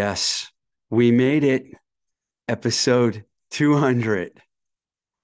Yes, we made it. Episode 200.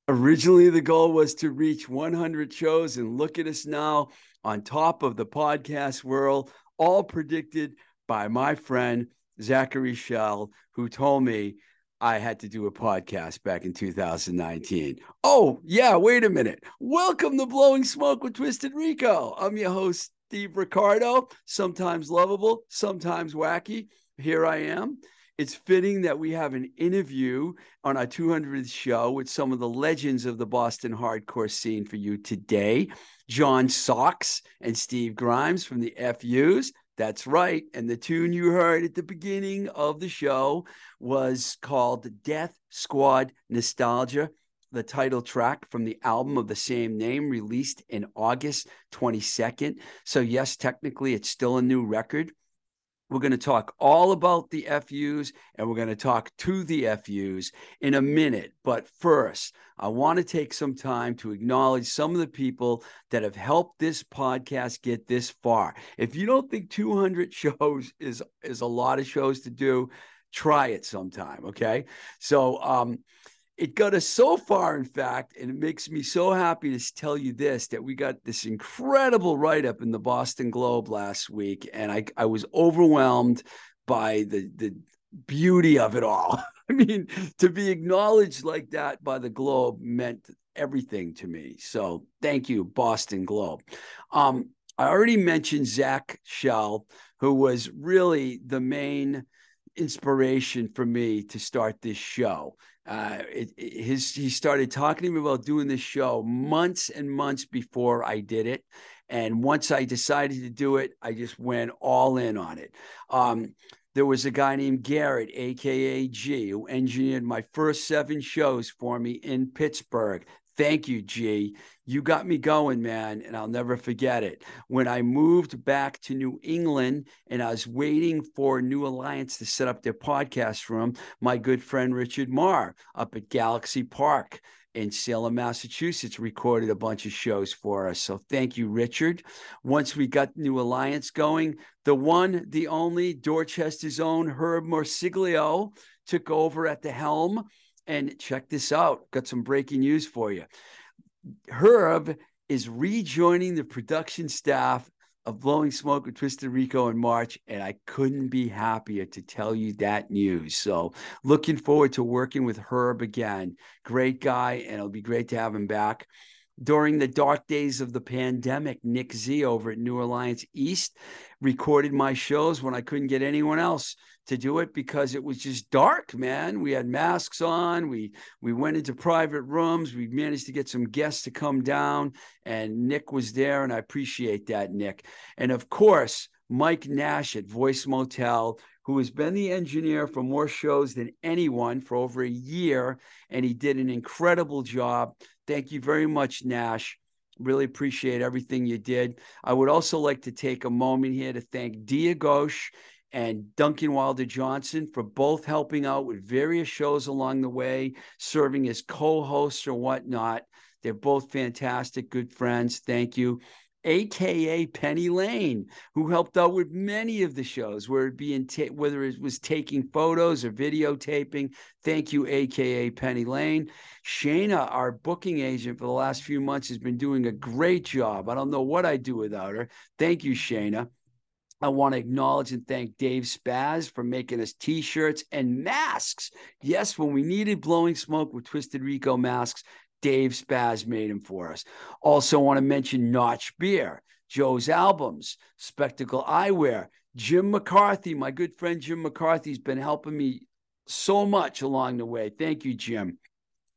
Originally, the goal was to reach 100 shows, and look at us now on top of the podcast world, all predicted by my friend Zachary Shell, who told me I had to do a podcast back in 2019. Oh, yeah, wait a minute. Welcome to Blowing Smoke with Twisted Rico. I'm your host, Steve Ricardo, sometimes lovable, sometimes wacky. Here I am. It's fitting that we have an interview on our 200th show with some of the legends of the Boston hardcore scene for you today. John Sox and Steve Grimes from the FUs. That's right. And the tune you heard at the beginning of the show was called Death Squad Nostalgia, the title track from the album of the same name, released in August 22nd. So, yes, technically it's still a new record. We're going to talk all about the FUs and we're going to talk to the FUs in a minute. But first, I want to take some time to acknowledge some of the people that have helped this podcast get this far. If you don't think 200 shows is is a lot of shows to do, try it sometime, okay? So, um it got us so far, in fact, and it makes me so happy to tell you this that we got this incredible write up in the Boston Globe last week, and I, I was overwhelmed by the the beauty of it all. I mean, to be acknowledged like that by the Globe meant everything to me. So thank you, Boston Globe. Um, I already mentioned Zach Shell, who was really the main inspiration for me to start this show. Uh, it, it, his he started talking to me about doing this show months and months before I did it, and once I decided to do it, I just went all in on it. Um, there was a guy named Garrett, aka G, who engineered my first seven shows for me in Pittsburgh. Thank you, G. You got me going, man, and I'll never forget it. When I moved back to New England and I was waiting for New Alliance to set up their podcast room, my good friend Richard Marr up at Galaxy Park in Salem, Massachusetts, recorded a bunch of shows for us. So thank you, Richard. Once we got New Alliance going, the one, the only Dorchester's own Herb Morsiglio took over at the helm and check this out. Got some breaking news for you. Herb is rejoining the production staff of Blowing Smoke with Twisted Rico in March, and I couldn't be happier to tell you that news. So, looking forward to working with Herb again. Great guy, and it'll be great to have him back. During the dark days of the pandemic, Nick Z over at New Alliance East recorded my shows when I couldn't get anyone else to do it because it was just dark, man. We had masks on. We we went into private rooms. We managed to get some guests to come down, and Nick was there, and I appreciate that, Nick. And of course, Mike Nash at Voice Motel, who has been the engineer for more shows than anyone for over a year, and he did an incredible job. Thank you very much, Nash. Really appreciate everything you did. I would also like to take a moment here to thank Dia Ghosh and Duncan Wilder Johnson for both helping out with various shows along the way, serving as co hosts or whatnot. They're both fantastic, good friends. Thank you. AKA Penny Lane, who helped out with many of the shows, where it ta- whether it was taking photos or videotaping. Thank you, AKA Penny Lane. Shayna, our booking agent for the last few months, has been doing a great job. I don't know what I'd do without her. Thank you, Shayna. I want to acknowledge and thank Dave Spaz for making us t shirts and masks. Yes, when we needed blowing smoke with Twisted Rico masks, Dave Spaz made them for us. Also, want to mention Notch Beer, Joe's Albums, Spectacle Eyewear, Jim McCarthy. My good friend Jim McCarthy's been helping me so much along the way. Thank you, Jim.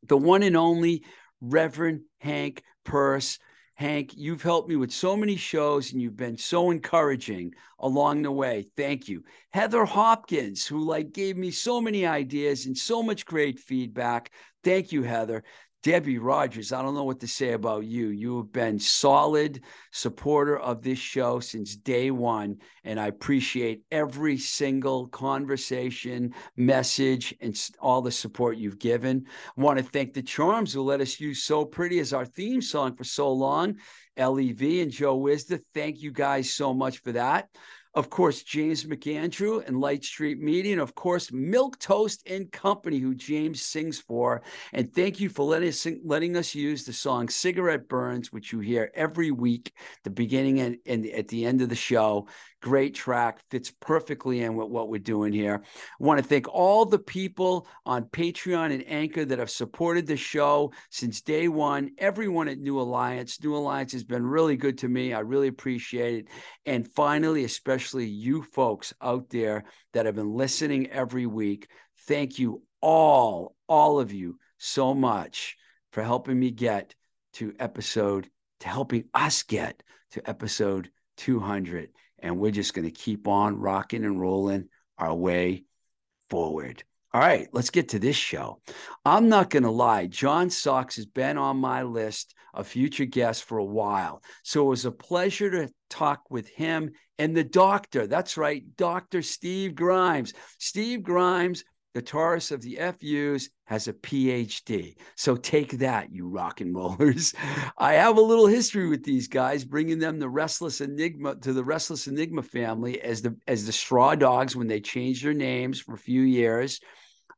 The one and only Reverend Hank Purse Hank, you've helped me with so many shows and you've been so encouraging along the way. Thank you. Heather Hopkins, who like gave me so many ideas and so much great feedback. Thank you, Heather. Debbie Rogers, I don't know what to say about you. You have been solid supporter of this show since day one, and I appreciate every single conversation, message, and all the support you've given. I want to thank the Charms who let us use "So Pretty" as our theme song for so long. Lev and Joe Wisda, thank you guys so much for that of course, James McAndrew and Light Street Media, and of course, Milk Toast and Company, who James sings for. And thank you for letting us, letting us use the song Cigarette Burns, which you hear every week, the beginning and, and at the end of the show. Great track, fits perfectly in with what we're doing here. I want to thank all the people on Patreon and Anchor that have supported the show since day one. Everyone at New Alliance. New Alliance has been really good to me. I really appreciate it. And finally, especially you folks out there that have been listening every week. Thank you all, all of you, so much for helping me get to episode, to helping us get to episode 200. And we're just going to keep on rocking and rolling our way forward. All right, let's get to this show. I'm not going to lie, John Sox has been on my list of future guests for a while. So it was a pleasure to talk with him and the doctor. That's right, Dr. Steve Grimes. Steve Grimes guitarist of the FUs, has a PhD. So take that, you rock and rollers. I have a little history with these guys, bringing them the Restless Enigma to the Restless Enigma family as the as the Straw Dogs when they changed their names for a few years.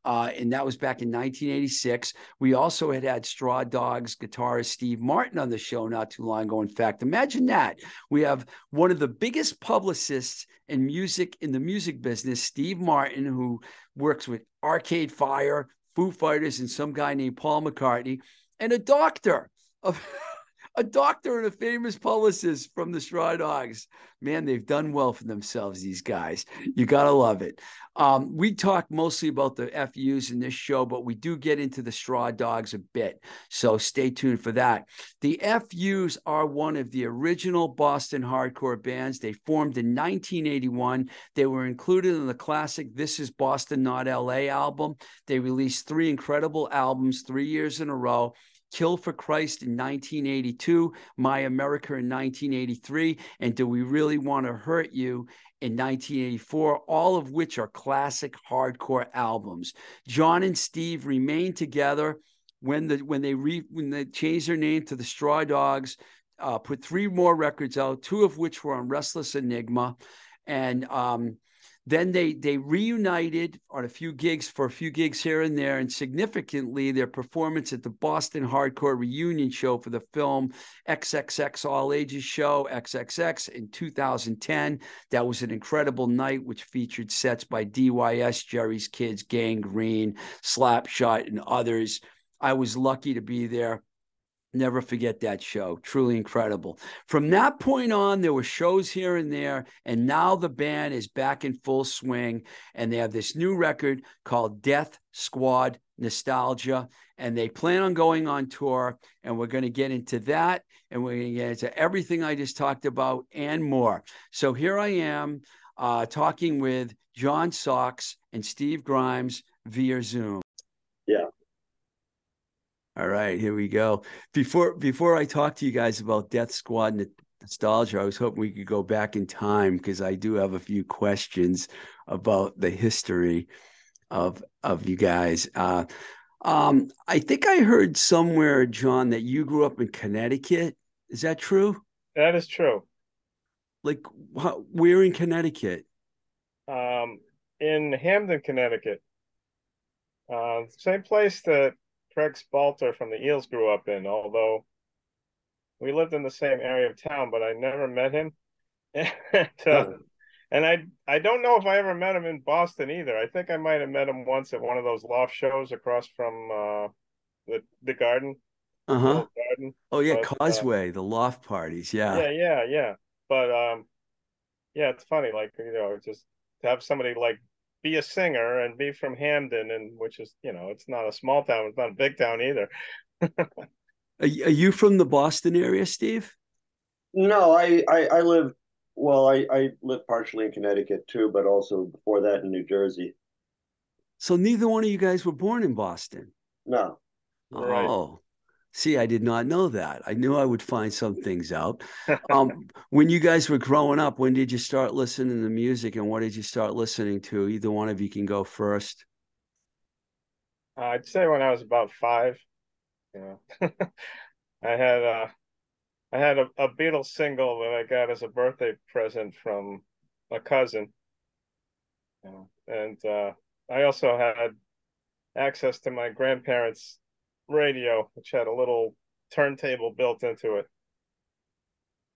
Uh, and that was back in 1986. We also had had Straw Dogs guitarist Steve Martin on the show not too long ago. In fact, imagine that. We have one of the biggest publicists in music in the music business, Steve Martin, who works with Arcade Fire, Foo Fighters, and some guy named Paul McCartney, and a doctor a doctor and a famous publicist from the Straw Dogs. Man, they've done well for themselves, these guys. You got to love it. Um, we talk mostly about the FUs in this show, but we do get into the Straw Dogs a bit. So stay tuned for that. The FUs are one of the original Boston hardcore bands. They formed in 1981. They were included in the classic This Is Boston, Not LA album. They released three incredible albums three years in a row. Kill for Christ in 1982, My America in 1983, and Do We Really Want to Hurt You in 1984, all of which are classic hardcore albums. John and Steve remained together when the when they re, when they changed their name to the Straw Dogs, uh, put three more records out, two of which were on Restless Enigma, and um, then they they reunited on a few gigs for a few gigs here and there, and significantly their performance at the Boston Hardcore Reunion show for the film XXX All Ages Show XXX in 2010. That was an incredible night, which featured sets by DYS, Jerry's Kids, Gang Green, Slapshot, and others. I was lucky to be there. Never forget that show. Truly incredible. From that point on, there were shows here and there. And now the band is back in full swing. And they have this new record called Death Squad Nostalgia. And they plan on going on tour. And we're going to get into that. And we're going to get into everything I just talked about and more. So here I am uh, talking with John Sox and Steve Grimes via Zoom. All right, here we go. Before before I talk to you guys about Death Squad and nostalgia, I was hoping we could go back in time because I do have a few questions about the history of of you guys. Uh, um, I think I heard somewhere, John, that you grew up in Connecticut. Is that true? That is true. Like, wh- where in Connecticut? Um, in Hamden, Connecticut. Uh, same place that Craig Spalter from the Eels grew up in, although we lived in the same area of town, but I never met him. and, uh, and I I don't know if I ever met him in Boston either. I think I might have met him once at one of those loft shows across from uh, the the garden. Uh huh. Garden. Oh yeah, But, uh, Causeway, the loft parties. Yeah. Yeah, yeah, yeah. But um, yeah, it's funny, like you know, just to have somebody like be a singer and be from Hamden, and which is you know, it's not a small town, it's not a big town either. Are, are you from the Boston area, Steve? No, I, I, I live, well, I, I live partially in Connecticut too, but also before that in New Jersey. So neither one of you guys were born in Boston. No. Oh. Right. Oh, see, I did not know that. I knew I would find some things out. Um, when you guys were growing up, when did you start listening to music and what did you start listening to? Either one of you can go first. I'd say when I was about five, you know, I had a, I had a, a Beatles single that I got as a birthday present from a cousin, you know, and uh, I also had access to my grandparents' radio, which had a little turntable built into it,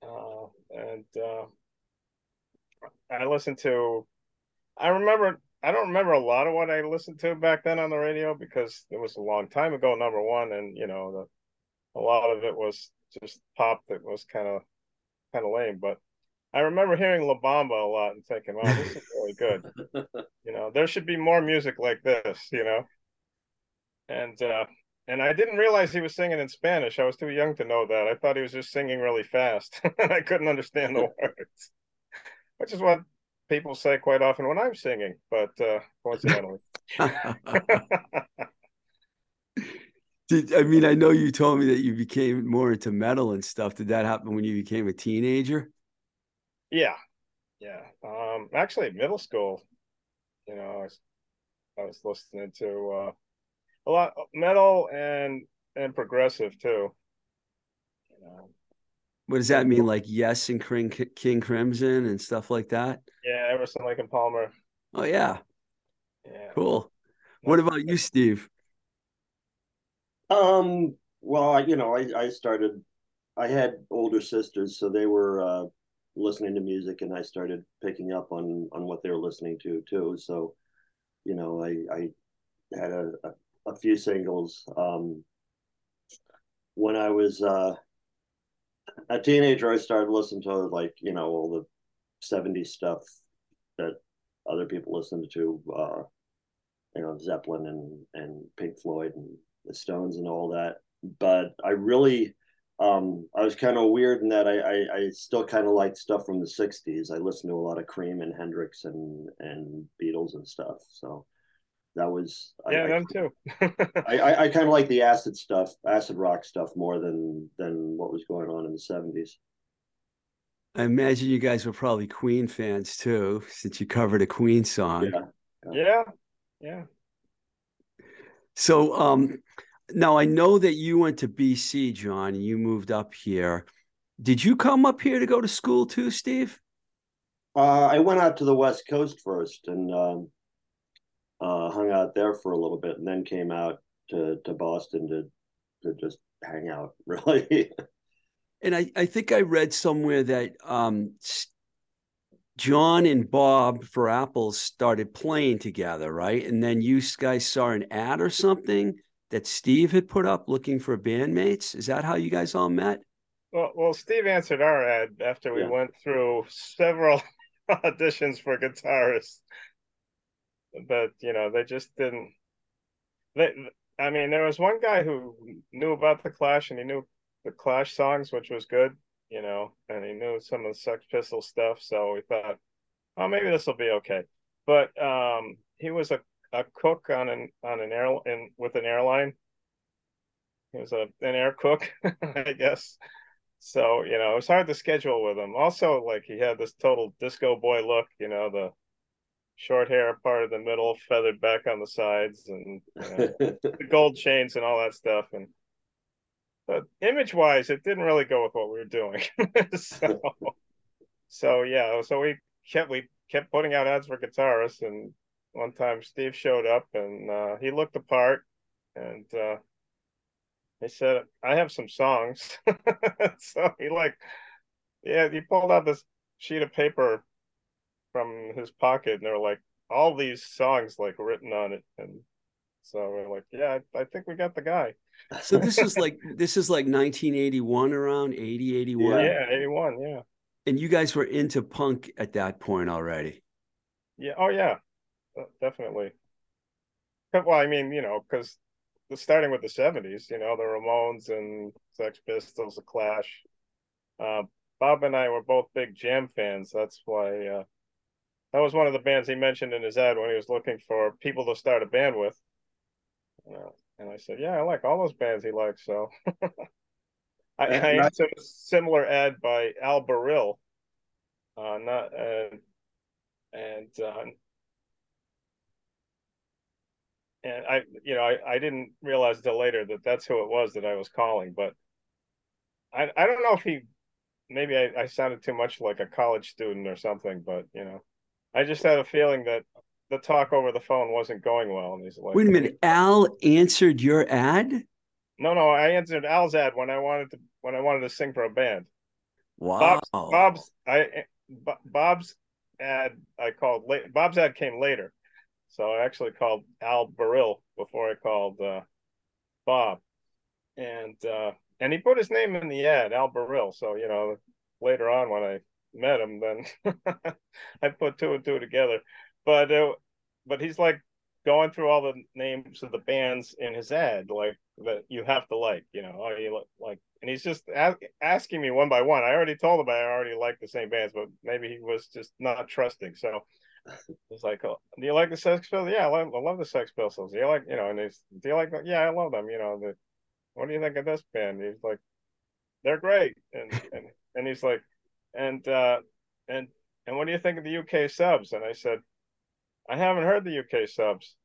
uh, and uh, I listened to. I remember. I don't remember a lot of what I listened to back then on the radio because it was a long time ago. Number one, and you know, the, a lot of it was just pop that was kind of kind of lame. But I remember hearing La Bamba a lot and thinking, "Wow, this is really good." you know, there should be more music like this. You know, and uh, and I didn't realize he was singing in Spanish. I was too young to know that. I thought he was just singing really fast. I couldn't understand the words, which is what people say quite often when I'm singing, but uh, coincidentally. Did, I mean, I know you told me that you became more into metal and stuff. Did that happen when you became a teenager? Yeah, yeah. Um, actually, middle school, you know, I was, I was listening to uh, a lot metal and and progressive too. You know. What does that mean? Like Yes and King, King Crimson and stuff like that? Yeah, Emerson, Lake and Palmer. Oh yeah. Yeah. Cool. What about you, Steve? Um, well, you know, I, I started, I had older sisters, so they were uh, listening to music and I started picking up on, on what they were listening to too. So, you know, I, I had a, a, a few singles. Um, when I was uh, a teenager, I started listening to like, you know, all the 70s stuff that other people listened to, uh, you know, Zeppelin and, and Pink Floyd and the Stones and all that. But I really, um, I was kind of weird in that I, I, I still kind of liked stuff from the '60s. I listened to a lot of Cream and Hendrix and and Beatles and stuff. So that was yeah, I, them too. I, I, I kind of like the acid stuff, acid rock stuff more than than what was going on in the '70s. I imagine you guys were probably Queen fans too, since you covered a Queen song. Yeah, yeah, yeah. So, um, now I know that you went to BC, John, and you moved up here. Did you come up here to go to school too, Steve? Uh, I went out to the West Coast first and um, uh, hung out there for a little bit, and then came out to to Boston to to just hang out. Really, And I, I think I read somewhere that um, John and Bob Furapples started playing together, right? And then you guys saw an ad or something that Steve had put up looking for bandmates. Is that how you guys all met? Well, well, Steve answered our ad after we Yeah. went through several auditions for guitarists. But you know, they just didn't. They, I mean, there was one guy who knew about the Clash and he knew the Clash songs, which was good, you know, and he knew some of the Sex Pistol stuff. So we thought, oh, maybe this will be okay. But um, he was a, a cook on an on an air in with an airline. He was a an air cook, I guess. So, you know, it was hard to schedule with him. Also, like he had this total disco boy look, you know, the short hair part of the middle, feathered back on the sides, and you know, the gold chains and all that stuff. And but image wise, it didn't really go with what we were doing. so, so yeah, so we kept we kept putting out ads for guitarists, and one time Steve showed up and uh, he looked the part, and uh, he said, "I have some songs." so he like, yeah, he pulled out this sheet of paper from his pocket, and there were like all these songs like written on it, and so we're like, yeah, I, I think we got the guy. So this is like this is like 1981 around 80 81 Yeah, eighty one. Yeah, and you guys were into punk at that point already. yeah. Oh yeah, definitely. Well, I mean, you know, because starting with the seventies, you know, the Ramones and Sex Pistols, the Clash. Uh, Bob and I were both big Jam fans. That's why uh, that was one of the bands he mentioned in his ad when he was looking for people to start a band with. Uh, and I said, "Yeah, I like all those bands he likes." So I, I answered a similar ad by Al Barile. Uh, not and and uh, and I, you know, I, I didn't realize until later that that's who it was that I was calling. But I I don't know if he maybe I, I sounded too much like a college student or something. But you know, I just had a feeling that the talk over the phone wasn't going well. And he's like, Wait a minute, Al answered your ad? No, no, I answered Al's ad when I wanted to when I wanted to sing for a band. Wow. Bob's Bob's I Bob's ad I called late. Bob's ad came later, so I actually called Al Barile before I called uh, Bob, and uh, and he put his name in the ad, Al Barile. So you know, later on when I met him, then I put two and two together. But uh, but he's like going through all the names of the bands in his ad, like that you have to like, you know, you like, and he's just a- asking me one by one. I already told him I already like the same bands, but maybe he was just not trusting. So it's like, oh, do you like the Sex Pistols? Yeah, I love, I love the Sex Pistols. Do you like, you know, and he's, do you like, the, yeah, I love them. You know, the, what do you think of this band? He's like, they're great, and and and he's like, and uh, and and what do you think of the UK subs? And I said, I haven't heard the UK subs,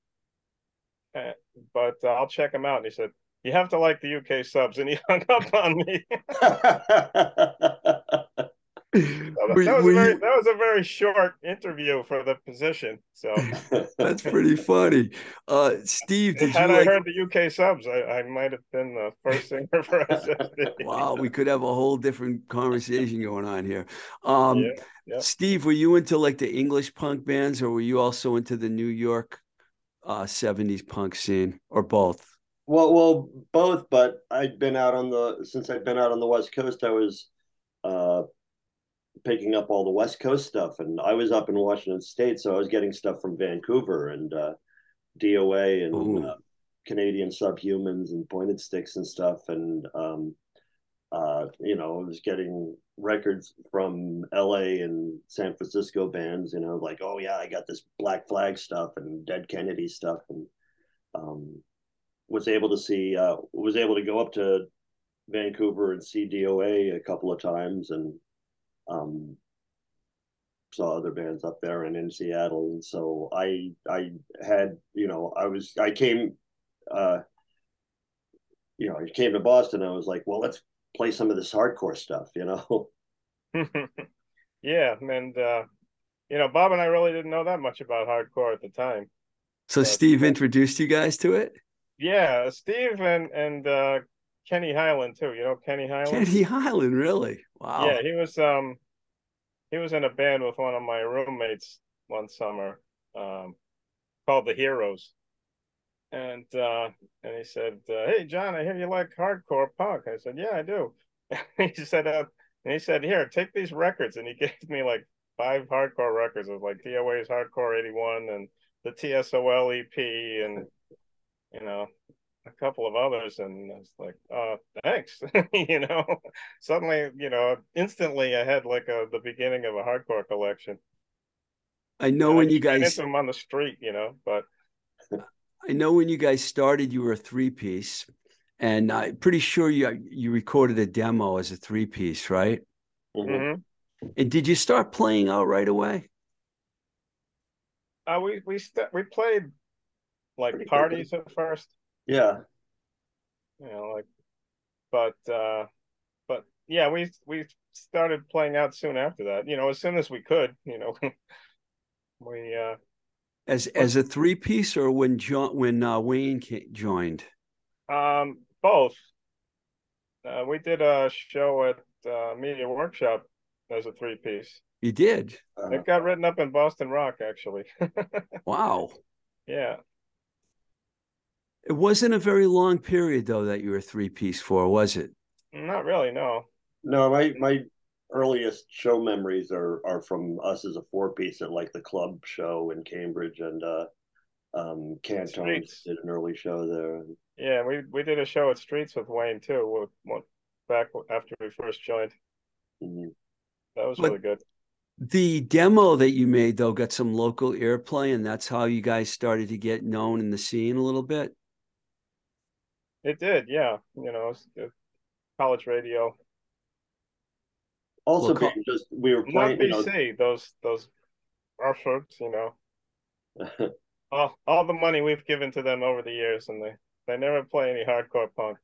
uh, but uh, I'll check them out. And he said, you have to like the UK subs, and he hung up on me. So that, Were- was were a very that was a very short interview for the position. So That's pretty funny. Uh, Steve, did you had I like? heard the UK subs, I, I might have been the first singer for SSD. Wow, we could have a whole different conversation going on here. Um, Yeah, yeah. Steve, were you into like the English punk bands, or were you also into the New York uh, '70s punk scene, or both? Well, well, both. But I'd been out on the since I'd been out on the West Coast. I was uh, picking up all the West Coast stuff, and I was up in Washington State, so I was getting stuff from Vancouver and uh, DOA and uh, Canadian Subhumans and Pointed Sticks and stuff, and um, uh, you know, I was getting records from LA and San Francisco bands. You know, like oh yeah, I got this Black Flag stuff and Dead Kennedy stuff, and um, was able to see uh, was able to go up to Vancouver and see DOA a couple of times and um, saw other bands up there and in Seattle and so I I had you know I was I came uh, you know I came to Boston I was like well let's play some of this hardcore stuff you know yeah, and uh, you know, Bob and I really didn't know that much about hardcore at the time. So Uh, Steve introduced you guys to it. Yeah, Steve and and uh, Kenny Highland too. You know Kenny Highland? Kenny Highland, really? Wow. Yeah, he was um he was in a band with one of my roommates one summer, um, called the Heroes. And uh and he said, uh, Hey John, I hear you like hardcore punk. I said, Yeah, I do. he said, uh, and he said, Here, take these records and he gave me like five hardcore records. It was like DOA's Hardcore 81 and the TSOL EP and you know a couple of others and I was like, uh, thanks. you know, suddenly, you know, instantly I had like a the beginning of a hardcore collection. I know when I you guys, them on the street, you know, but I know when you guys started, you were a three piece, and I'm pretty sure you you recorded a demo as a three piece, right? Mhm. mhm. And did you start playing out right away? uh, we we st- we played like Pretty parties at first, yeah you know, like, but uh, but yeah, we we started playing out soon after that. You know, as soon as we could, you know, we uh As as a three piece, or when John when uh, Wayne joined? Um, both. Uh, we did a show at uh, Media Workshop as a three piece. You did. It got written up in Boston Rock, actually. Wow. yeah. It wasn't a very long period though that you were three piece for, was it? Not really, no. No, my my earliest show memories are are from us as a four piece at like the club show in Cambridge and uh um Canton Streets. did an early show there. Yeah, we we did a show at Streets with Wayne too. With, with, back after we first joined. Mhm. That was But- really good. The demo that you made though got some local airplay, and that's how you guys started to get known in the scene a little bit. It did, yeah. You know, uh, college radio. Also Well, co- just we were Not playing, you know, BC. Those those efforts, you know. all all the money we've given to them over the years, and they they never play any hardcore punk,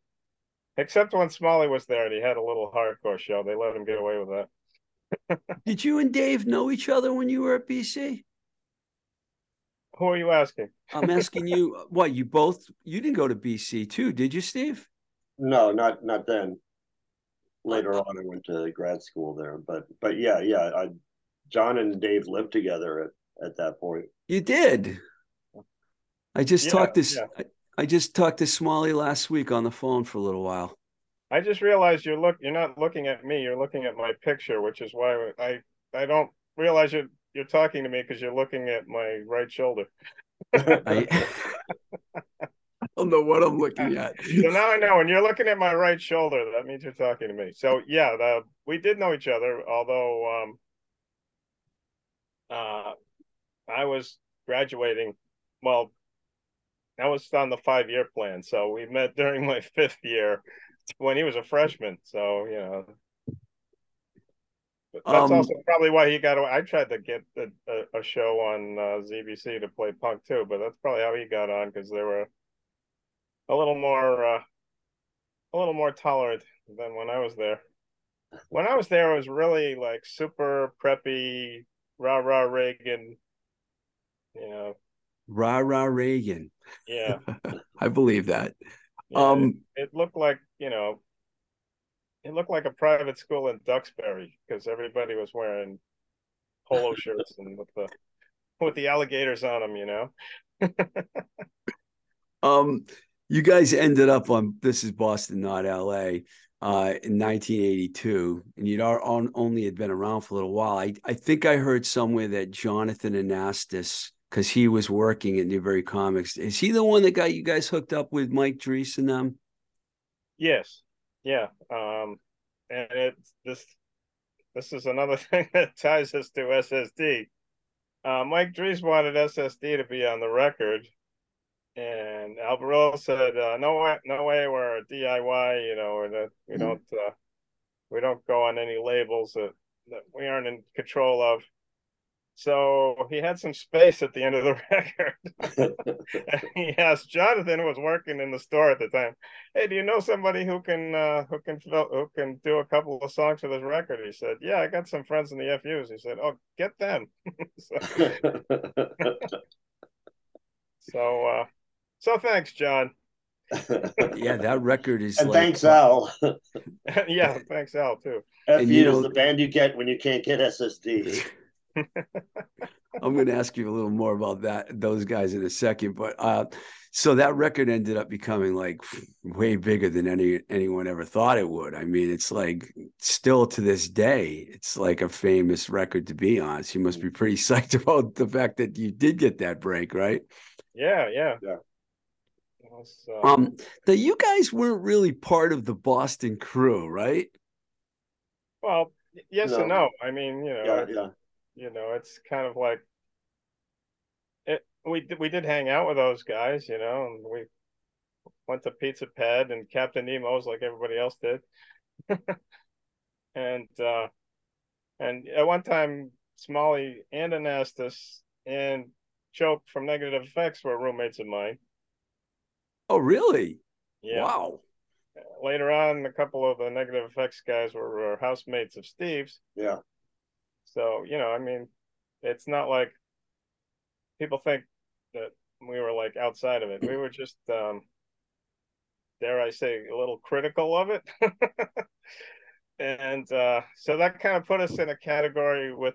except when Smalley was there and he had a little hardcore show. They let him get away with that. Did you and Dave know each other when you were at BC? Who are you asking? I'm asking you, uh, what you both you didn't go to BC too, did you, Steve? no, not not then. Uh, Later uh, on I went to grad school there, but but yeah, yeah, I John and Dave lived together at, at that point. You did. I just Yeah, talked this. yeah. I, I just talked to Smalley last week on the phone for a little while. I just realized you're look you're not looking at me, you're looking at my picture, which is why I I don't realize you're you're talking to me because you're looking at my right shoulder. I, I don't know what I'm looking at. So now I know when you're looking at my right shoulder, that means you're talking to me. So yeah, the, we did know each other, although um uh I was graduating well I was on the five year plan, so we met during my fifth year when he was a freshman. So, you know but that's Um, also probably why he got. away. I tried to get a, a, a show on uh, ZBC to play punk too, but that's probably how he got on because they were a little more, uh, a little more tolerant than when I was there. When I was there, it was really like super preppy, rah rah Reagan. You know, Rah rah Reagan. yeah. I believe that. yeah, Um, it looked like you know, it looked like a private school in Duxbury because everybody was wearing polo shirts and with the with the alligators on them, you know. um, you guys ended up on this is Boston, not L.A. Uh, in 1982, and you'd on, only had been around for a little while. I I think I heard somewhere that Jonathan Anastas, because he was working at Newbury Comics, is he the one that got you guys hooked up with Mike Dreese and them? Yes, yeah. Um, and it's this this is another thing that ties us to SSD. Uh, Mike Dreese wanted SSD to be on the record, and Al Barile said, uh, "No way, no way, we're a DIY. You know, or that we don't uh, we don't go on any labels that that we aren't in control of." So he had some space at the end of the record. he asked Jonathan, who was working in the store at the time, "Hey, do you know somebody who can uh, who can fill, who can do a couple of songs for this record?" He said, "Yeah, I got some friends in the FUs." He said, "Oh, get them." so, so, uh, so thanks, John. Yeah, that record is and like, thanks, Al. yeah, thanks, Al, too. FU And you is know- the band you get when you can't get SSD. I'm going to ask you a little more about that those guys in a second, but uh, so that record ended up becoming like way bigger than any anyone ever thought it would. I mean, it's like still to this day, it's like a famous record to be on. So you must be pretty psyched about the fact that you did get that break, right? Yeah, yeah, Yeah. It was, uh, Um, that you guys weren't really part of the Boston crew, right? well, y- yes and No. no. I mean, you know, yeah, yeah. You know, it's kind of like it. We did, we did hang out with those guys, you know, and we went to Pizza Ped and Captain Nemo's like everybody else did. and uh and at one time Smalley and Anastas and Choke from Negative Effects were roommates of mine. Oh, really? Yeah. Wow. Later on, a couple of the Negative Effects guys were, were housemates of Steve's. Yeah. So, you know, I mean, it's not like people think that we were like outside of it. We were just, um, dare I say, a little critical of it. and uh, so that kind of put us in a category with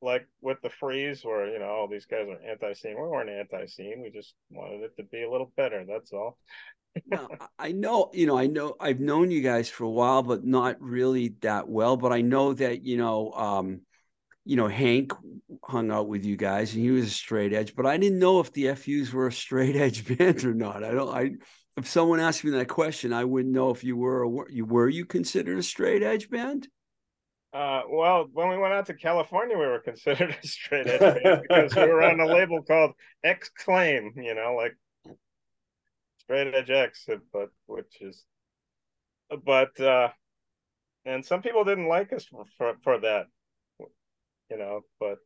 like with the freeze where, you know, all these guys are anti scene. We weren't anti scene. We just wanted it to be a little better. That's all. no, I- I know, you know, I know I've known you guys for a while, but not really that well. But I know that, you know, um, you know, Hank hung out with you guys and he was a straight edge, but I didn't know if the FUs were a straight edge band or not. I don't I if someone asked me that question, I wouldn't know if you were were you were you considered a straight edge band? Uh, well, when we went out to California, we were considered a straight edge band because we were on a label called X Claim, you know, like straight edge X, but which is, but uh, and some people didn't like us for for, for that, you know. But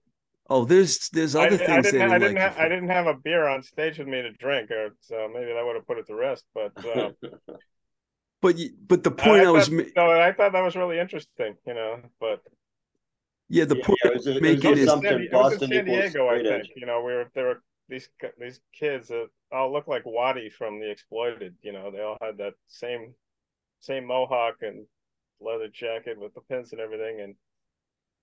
Oh, there's there's other I things they didn't, I didn't didn't, like. ha- I didn't have a beer on stage with me to drink, or so maybe that would have put it to rest. But uh, But you, but the point I, I was thought, ma- no, I thought that was really interesting, you know. But yeah, the Yeah, point yeah, it was was a- it making was is something San, it was in Boston San equals Diego, I think. edge. You know, we were there were these these kids that all looked like Wattie from the Exploited. You know, they all had that same same mohawk and leather jacket with the pins and everything, and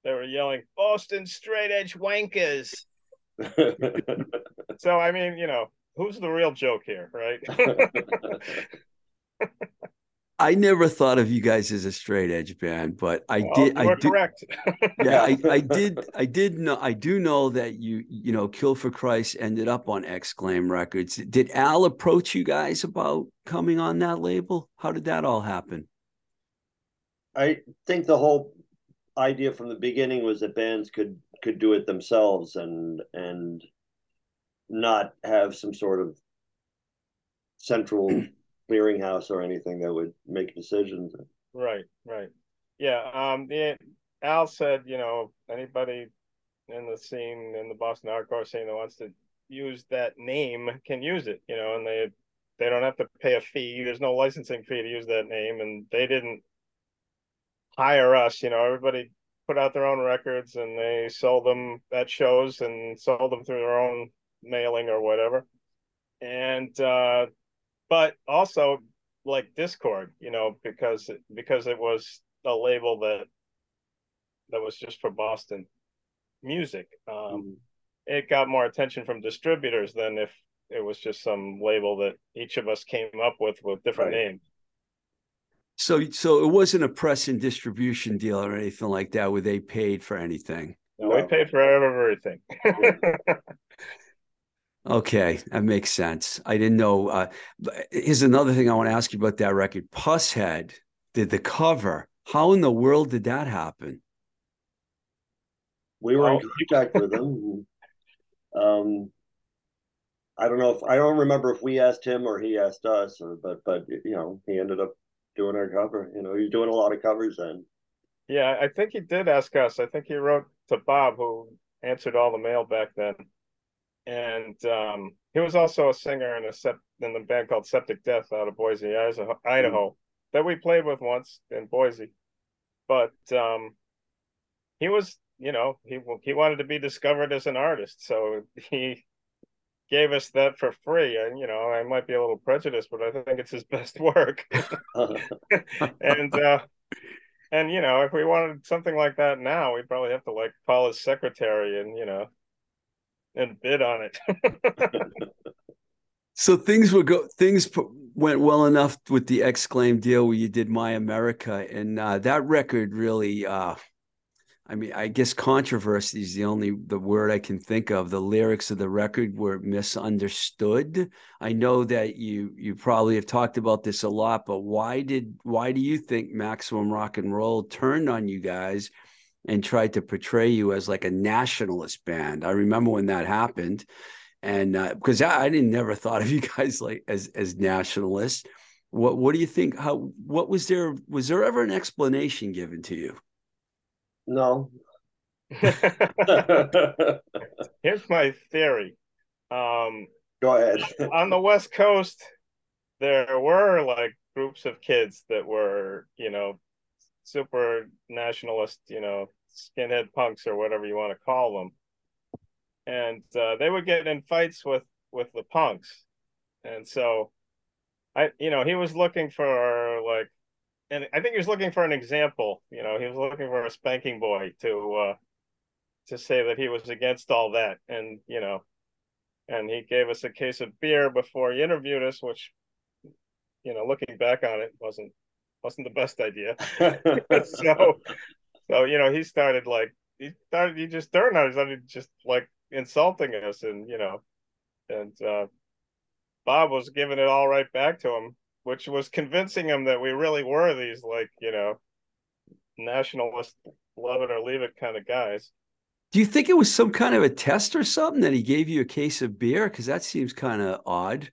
they were yelling Boston straight edge wankers. So I mean, you know, who's the real joke here, right? I never thought of you guys as a straight edge band, but I Well, did. you I were do. correct. Yeah, I, I did. I did know. I do know that you, you know, Kill for Christ ended up on X-Claim Records. Did Al approach you guys about coming on that label? How did that all happen? I think the whole idea from the beginning was that bands could could do it themselves and and not have some sort of central clearinghouse or anything that would make decisions. Right, right. Yeah. Um. The Al said, you know, anybody in the scene in the Boston hardcore scene that wants to use that name can use it. You know, and they they don't have to pay a fee. There's no licensing fee to use that name, and they didn't hire us. You know, everybody put out their own records and they sold them at shows and sold them through their own mailing or whatever. And uh, but also like Dischord, you know, because because it was a label that that was just for Boston music. Um, it got more attention from distributors than if it was just some label that each of us came up with with different Right. names. So, so it wasn't a press and distribution deal or anything like that, where they paid for anything. No, we No. paid for everything. Okay, that makes sense. I didn't know. Uh, here's another thing I want to ask you about that record. Pushead did the cover. How in the world did that happen? We were in contact with them. Um, I don't know if I don't remember if we asked him or he asked us, or but but you know he ended up doing our cover. You know, he was doing a lot of covers then. yeah, I think he did ask us. I think he wrote to Bob, who answered all the mail back then. And um, he was also a singer in a sep- in the band called Septic Death out of Boise, Idaho, Idaho that we played with once in Boise. But um, he was, you know, he he wanted to be discovered as an artist, so he gave us that for free. And you know, I might be a little prejudiced, but I think it's his best work. and uh and you know if we wanted something like that now we'd probably have to like call his secretary and you know and bid on it So things were go things went well enough with the X-Claim deal where you did My America, and uh, that record really. Uh, I mean, I guess controversy is the only the word I can think of. The lyrics of the record were misunderstood. I know that you you probably have talked about this a lot, but why did why do you think Maximum Rock and Roll turned on you guys and tried to portray you as like a nationalist band? I remember when that happened and uh, because I, I didn't never thought of you guys like as as nationalists. What what do you think? How what was there was there ever an explanation given to you? No. here's my theory um Go ahead. on the west coast there were like groups of kids that were you know super nationalist you know skinhead punks or whatever you want to call them and uh, they would get in fights with with the punks and so i you know he was looking for like and i think he was looking for an example you know he was looking for a spanking boy to uh to say that he was against all that. And you know and he gave us a case of beer before he interviewed us which you know looking back on it wasn't wasn't the best idea. So so you know he started like he started he just turned on us started just like insulting us and you know and uh bob was giving it all right back to him which was convincing him that we really were these like you know nationalist love it or leave it kind of guys Do you think it was some kind of a test or something that he gave you a case of beer? Because that seems kind of odd.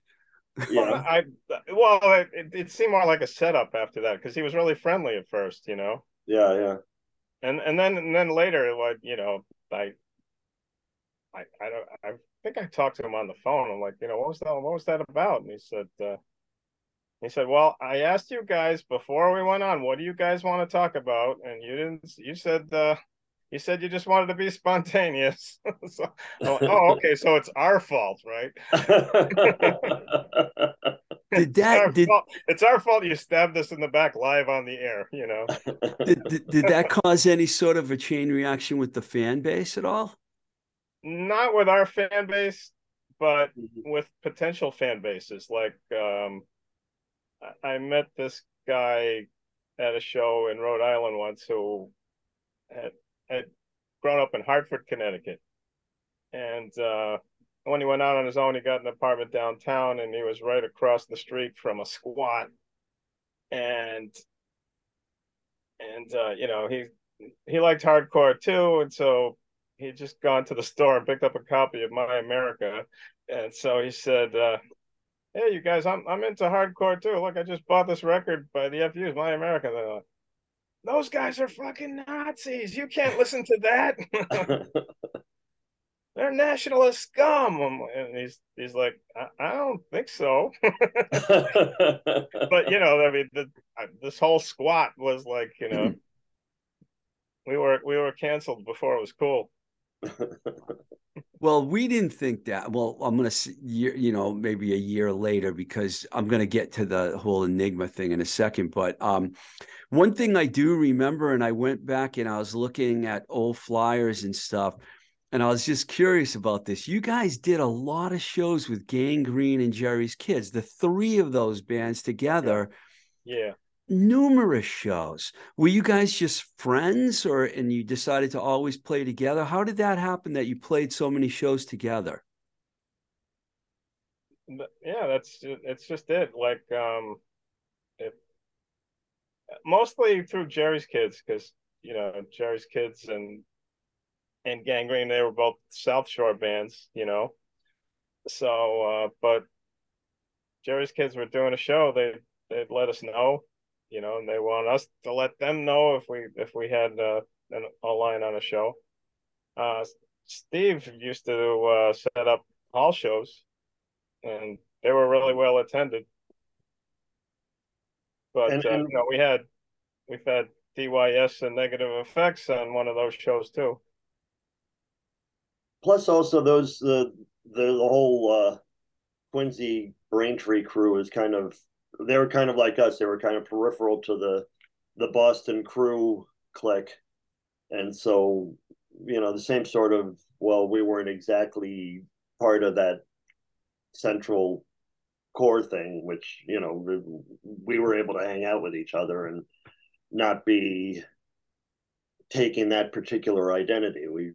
Well, yeah. I well, it, it seemed more like a setup after that because he was really friendly at first, you know, Yeah, yeah. and and then and then later, like you know, I, I, I don't, I think I talked to him on the phone. I'm like, you know, what was that? What was that about? And he said, uh, he said, well, I asked you guys before we went on, what do you guys want to talk about? And you didn't. You said, uh, you said you just wanted to be spontaneous. so, I'm oh, okay, so it's our fault, right? Did It's our, that did, fault. it's our fault you stabbed us in the back live on the air, you know. did did did that cause any sort of a chain reaction with the fan base at all? Not with our fan base, but Mhm. with potential fan bases. Like um I- met this guy at a show in Rhode Island once who had had grown up in Hartford, Connecticut. And uh when he went out on his own, he got an apartment downtown and he was right across the street from a squat. And and uh, you know, he he liked hardcore too, and so he just gone to the store and picked up a copy of My America. And so he said, uh, Hey, you guys, I'm I'm into hardcore too. Look, I just bought this record by the FUs, My America. They're like, Those guys are fucking Nazis. You can't listen to that. They're nationalist scum. And he's he's like, I, I don't think so. but you know, I mean, the, this whole squat was like, you know, we were we were canceled before it was cool. Well, we didn't think that. Well, I'm gonna see, year, you know, maybe a year later because I'm gonna get to the whole Enigma thing in a second. But um, one thing I do remember, and I went back and I was looking at old flyers and stuff, and I was just curious about this. You guys did a lot of shows with Gang Green and Jerry's Kids, the three of those bands together. Yeah. Numerous shows. Were you guys just friends or and you decided to always play together? How did that happen that you played so many shows together? Yeah, that's it's just it. Like um, it mostly through Jerry's Kids because you know Jerry's Kids and and Gang Green they were both South Shore bands, you know. So, uh, but Jerry's Kids were doing a show. They they'd let us know, you know, and they want us to let them know if we if we had uh, an, a line on a show. Uh, Steve used to uh, set up hall shows and they were really well attended. But And- uh, and- you know, we had we've had DYS and Negative FX on one of those shows too. Plus, also those the the, the whole uh, Quincy Braintree crew is kind of they were kind of like us. They were kind of peripheral to the the Boston crew clique, and so you know the same sort of well, we weren't exactly part of that central core thing, which you know we, we were able to hang out with each other and not be taking that particular identity. We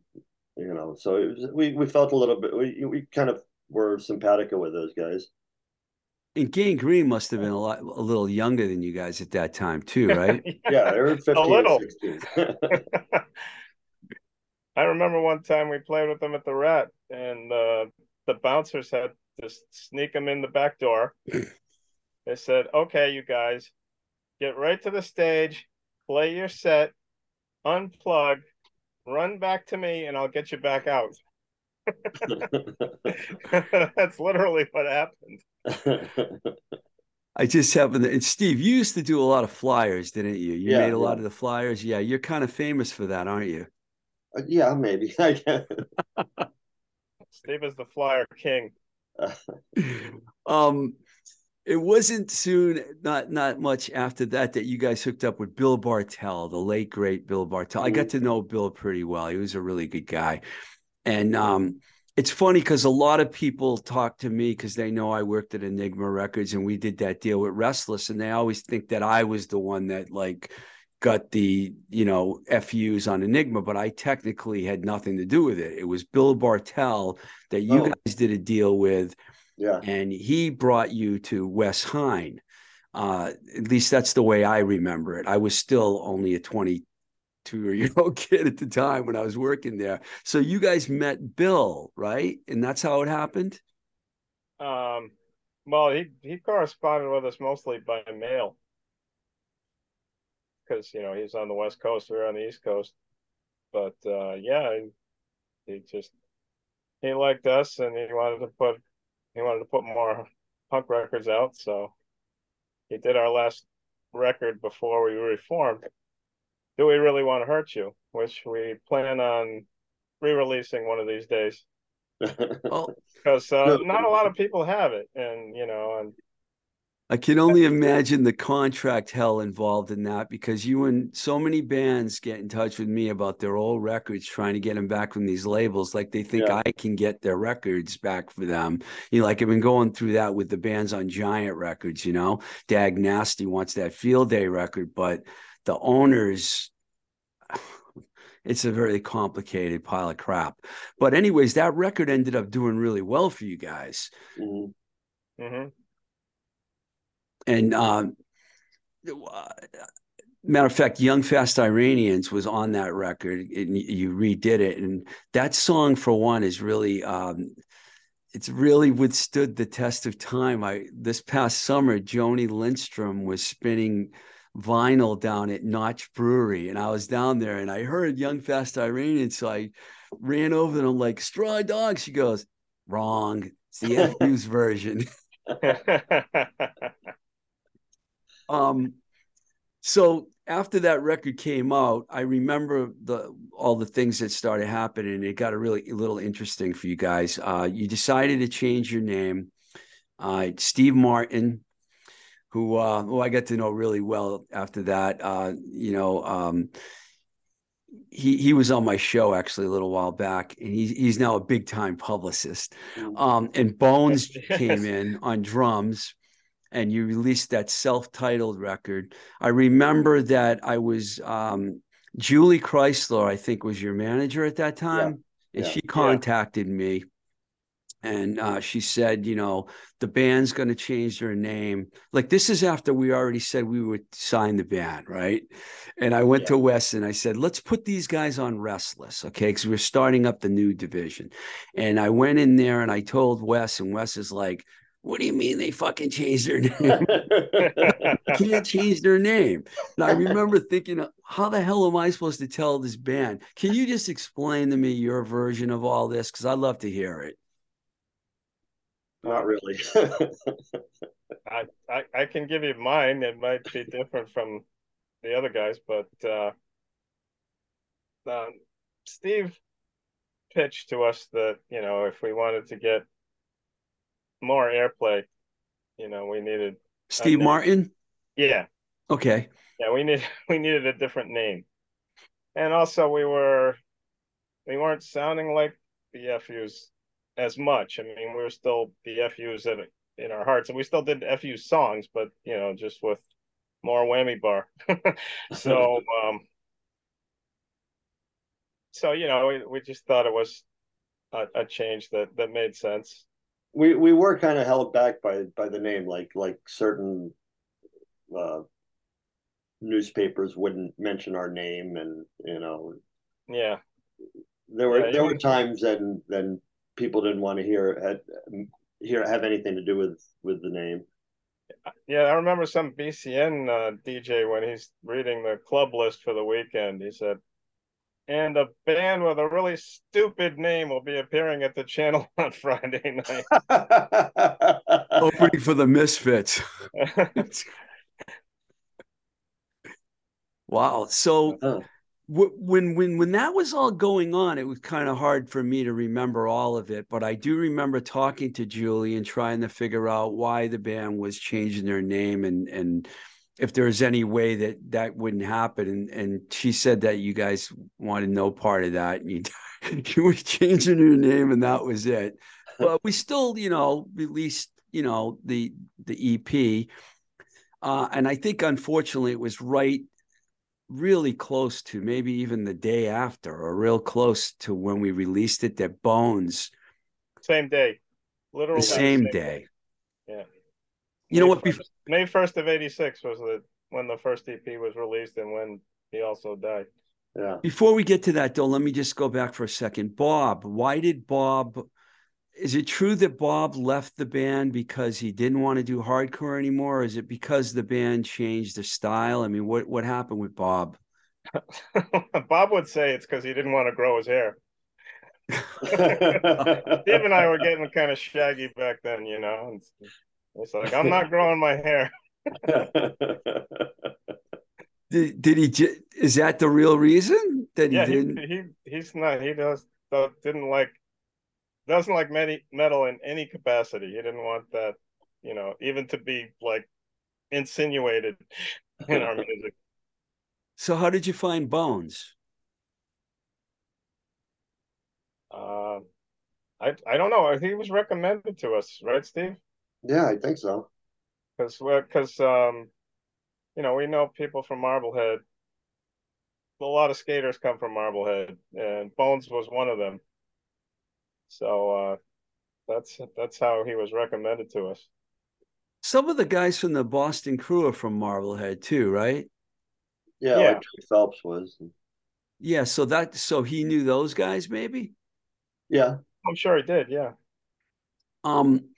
you know so was, we we felt a little bit we we kind of were simpatico with those guys And Gang Green must have been a lot a little younger than you guys at that time too, right? yeah they were 15 A little. or 16 I remember one time we played with them at the Rat, and uh, the bouncers had to sneak them in the back door. they said, "Okay, you guys, get right to the stage, play your set, unplug, run back to me, and I'll get you back out." That's literally what happened. I just happened to, and Steve, you used to do a lot of flyers, didn't you? You Yeah, made a lot of the flyers. Yeah, you're kind of famous for that, aren't you? yeah maybe Steve is the flyer king. um it wasn't soon not not much after that that you guys hooked up with bill bartell the late great bill bartell i got to know bill pretty well he was a really good guy and um it's funny because a lot of people talk to me because they know i worked at enigma records and we did that deal with restless and they always think that i was the one that like got the you know fus on enigma but i technically had nothing to do with it it was bill bartell that you Oh. guys did a deal with yeah and he brought you to Wes Hein. Uh, at least that's the way I remember it. I was still only a 22 year old kid at the time when I was working there. So you guys met Bill, right? And that's how it happened. Um, well, he he corresponded with us mostly by mail because you know he's on the west coast, we're on the east coast. But uh, yeah, he, he just he liked us, and he wanted to put he wanted to put more punk records out, so he did our last record before we reformed. Do we really want to hurt you? Which we plan on re-releasing one of these days Oh, because uh, No. not a lot of people have it, and you know, and I can only imagine the contract hell involved in that because you and so many bands get in touch with me about their old records, trying to get them back from these labels. Like they think Yeah. I can get their records back for them. You know, like I've been going through that with the bands on Giant Records. You know, Dag Nasty wants that Field Day record, but the owners. It's a very complicated pile of crap. But, anyways, that record ended up doing really well for you guys. Mhm. hmm and um, matter of fact, "Young Fast Iranians" was on that record, and you redid it, and that song, for one, is really. Um, it's really withstood the test of time. I this past summer, Joni Lindstrom was spinning vinyl down at Notch Brewery, and I was down there, and I heard "Young Fast Iranian, so I ran over and I'm like, "Straw Dog." She goes, "Wrong. It's the FU's version." Um, so after that record came out, I remember the all the things that started happening. It got a really a little interesting for you guys. Uh, you decided to change your name. Uh, Steve Martin, who uh, who I got to know really well after that. Uh, you know, um, he he was on my show actually a little while back, and he's he's now a big time publicist. Mhm. Um, and Bones came in on drums, and you released that self-titled record. I remember that I was um, Julie Chrysler, I think, was your manager at that time, and yeah, she yeah. contacted me, and uh, she said, you know, the band's going to change their name. Like this is after we already said we would sign the band, right? And I went Yeah. to Wes and I said, let's put these guys on Restless, okay? Because we're starting up the new division. And I went in there and I told Wes, and Wes is like, what do you mean they fucking changed their name? can't change their name. And I remember thinking, how the hell am I supposed to tell this band? Can you just explain to me your version of all this? Because I'd love to hear it. Not really. I, I I can give you mine. It might be different from the other guys, but uh, um, Steve pitched to us that you know if we wanted to get more airplay, you know, we needed Steve Martin? yeah Okay. yeah we need we needed a different name, and also we were we weren't sounding like the FUs as much. I mean, we were still the FUs in in our hearts, and we still did FU songs, but you know, just with more whammy bar. so, um, so you know, we, we just thought it was a, a change that that made sense. we we were kind of held back by by the name, like like certain uh, newspapers wouldn't mention our name, and you know Yeah, there were Yeah, there were times and then people didn't want to hear had hear have anything to do with with the name. yeah. I remember some BCN uh, DJ when he's reading the club list for the weekend. He said. And a band with a really stupid name will be appearing at the channel on Friday night. Opening for the Misfits. wow. So Oh. Wh- when when when that was all going on, it was kind of hard for me to remember all of it. But I do remember talking to Julie and trying to figure out why the band was changing their name and and if there was any way that that wouldn't happen. And and she said that you guys wanted no part of that. And you you were changing your name, and that was it. But we still, you know, released you know the the EP. Uh, and I think, unfortunately, it was right really close to maybe even the day after or real close to when we released it that bones Same day, literally the same day Yeah. you know what bef- 1st May first of '86 was the when the first EP was released and when he also died. yeah. before we get to that though let me just go back for a second bob why did bob is it true that bob left the band because he didn't want to do hardcore anymore or is it because the band changed their style i mean what what happened with bob Bob would say it's because he didn't want to grow his hair. Steve and I were getting kind of shaggy back then, you know. And it's like I'm not growing my hair. did, did he j- is that the real reason that he Yeah, he, didn't he he's not. He does uh, didn't like doesn't like many metal in any capacity. He didn't want that, you know, even to be like insinuated in our music. So how did you find Bones? Uh, I I don't know. He was recommended to us, right, Steve? Yeah, I think so. Because because um, you know, we know people from Marblehead. A lot of skaters come from Marblehead, and Bones was one of them. So uh, that's that's how he was recommended to us. Some of the guys from the Boston crew are from Marblehead too, right? Yeah, Yeah. like Phelps was. Yeah, so that so he knew those guys maybe. Yeah, I'm sure he did. Yeah. Um,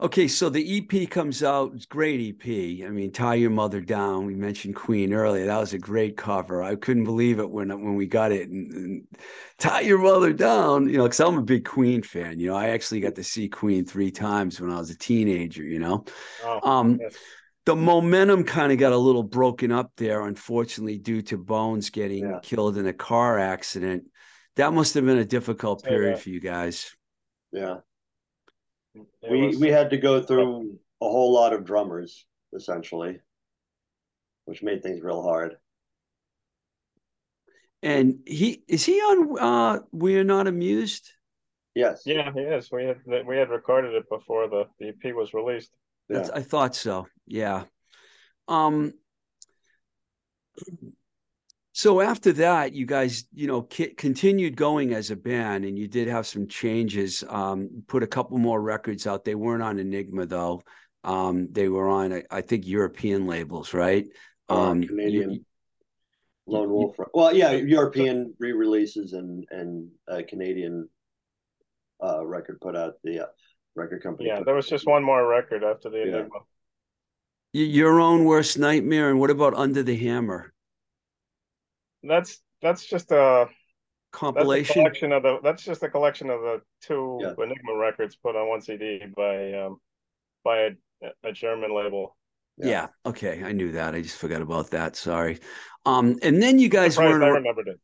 okay, so the EP comes out. It's great EP. I mean, tie your mother down. We mentioned Queen earlier. That was a great cover. I couldn't believe it when when we got it. And, and tie your mother down. You know, because I'm a big Queen fan. You know, I actually got to see Queen three times when I was a teenager. You know, Oh, um, yes. the momentum kind of got a little broken up there, unfortunately, due to Bones getting Yeah. killed in a car accident. That must have been a difficult period that. for you guys. yeah. It we was- we had to go through a whole lot of drummers essentially, which made things real hard. And he is he on uh We're Not Amused? Yes. Yeah, he is. We had we had recorded it before the, the EP was released. That's, Yeah. I thought so. Yeah. Um so after that you guys you know ki- continued going as a band and you did have some changes um put a couple more records out they weren't on enigma though um they were on I- i think european labels right Uh, um you- Canadian Lone you- Wolf. Well, yeah, European re-releases and and uh, Canadian uh, record put out the uh, record company. Yeah, there was just one more record after the Yeah. Enigma. y- your own worst nightmare and what about under the hammer That's that's just a that's a compilation collection of the that's just a collection of the two Yeah. Enigma records put on one CD by um by a, a German label. yeah. Yeah. okay i knew that i just forgot about that sorry um and then you guys weren't I ar- remembered it.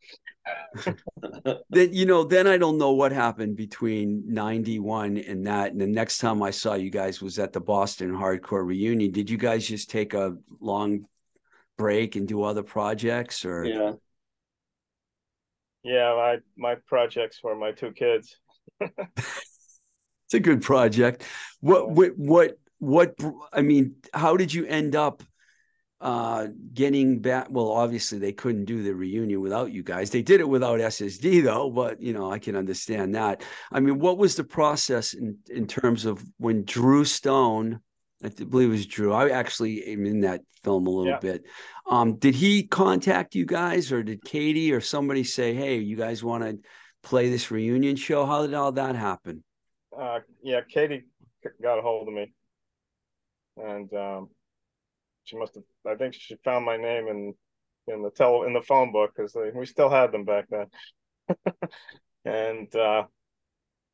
then you know then i don't know what happened between 91 and that and the next time i saw you guys was at the boston hardcore reunion did you guys just take a long break and do other projects or Yeah. Yeah, my my projects were my two kids. it's a good project. What what what what i mean how did you end up uh getting back? Well obviously they couldn't do the reunion without you guys. They did it without ssd though but you know i can understand that. I mean what was the process in in terms of when drew stone i believe it was drew i actually am in that film a little Yeah. bit um did he contact you guys or did katie or somebody say hey you guys want to play this reunion show how did all that happen Uh, yeah, Katie got a hold of me, and um, she must have. I think she found my name in in the tel in the phone book because we still had them back then. and uh,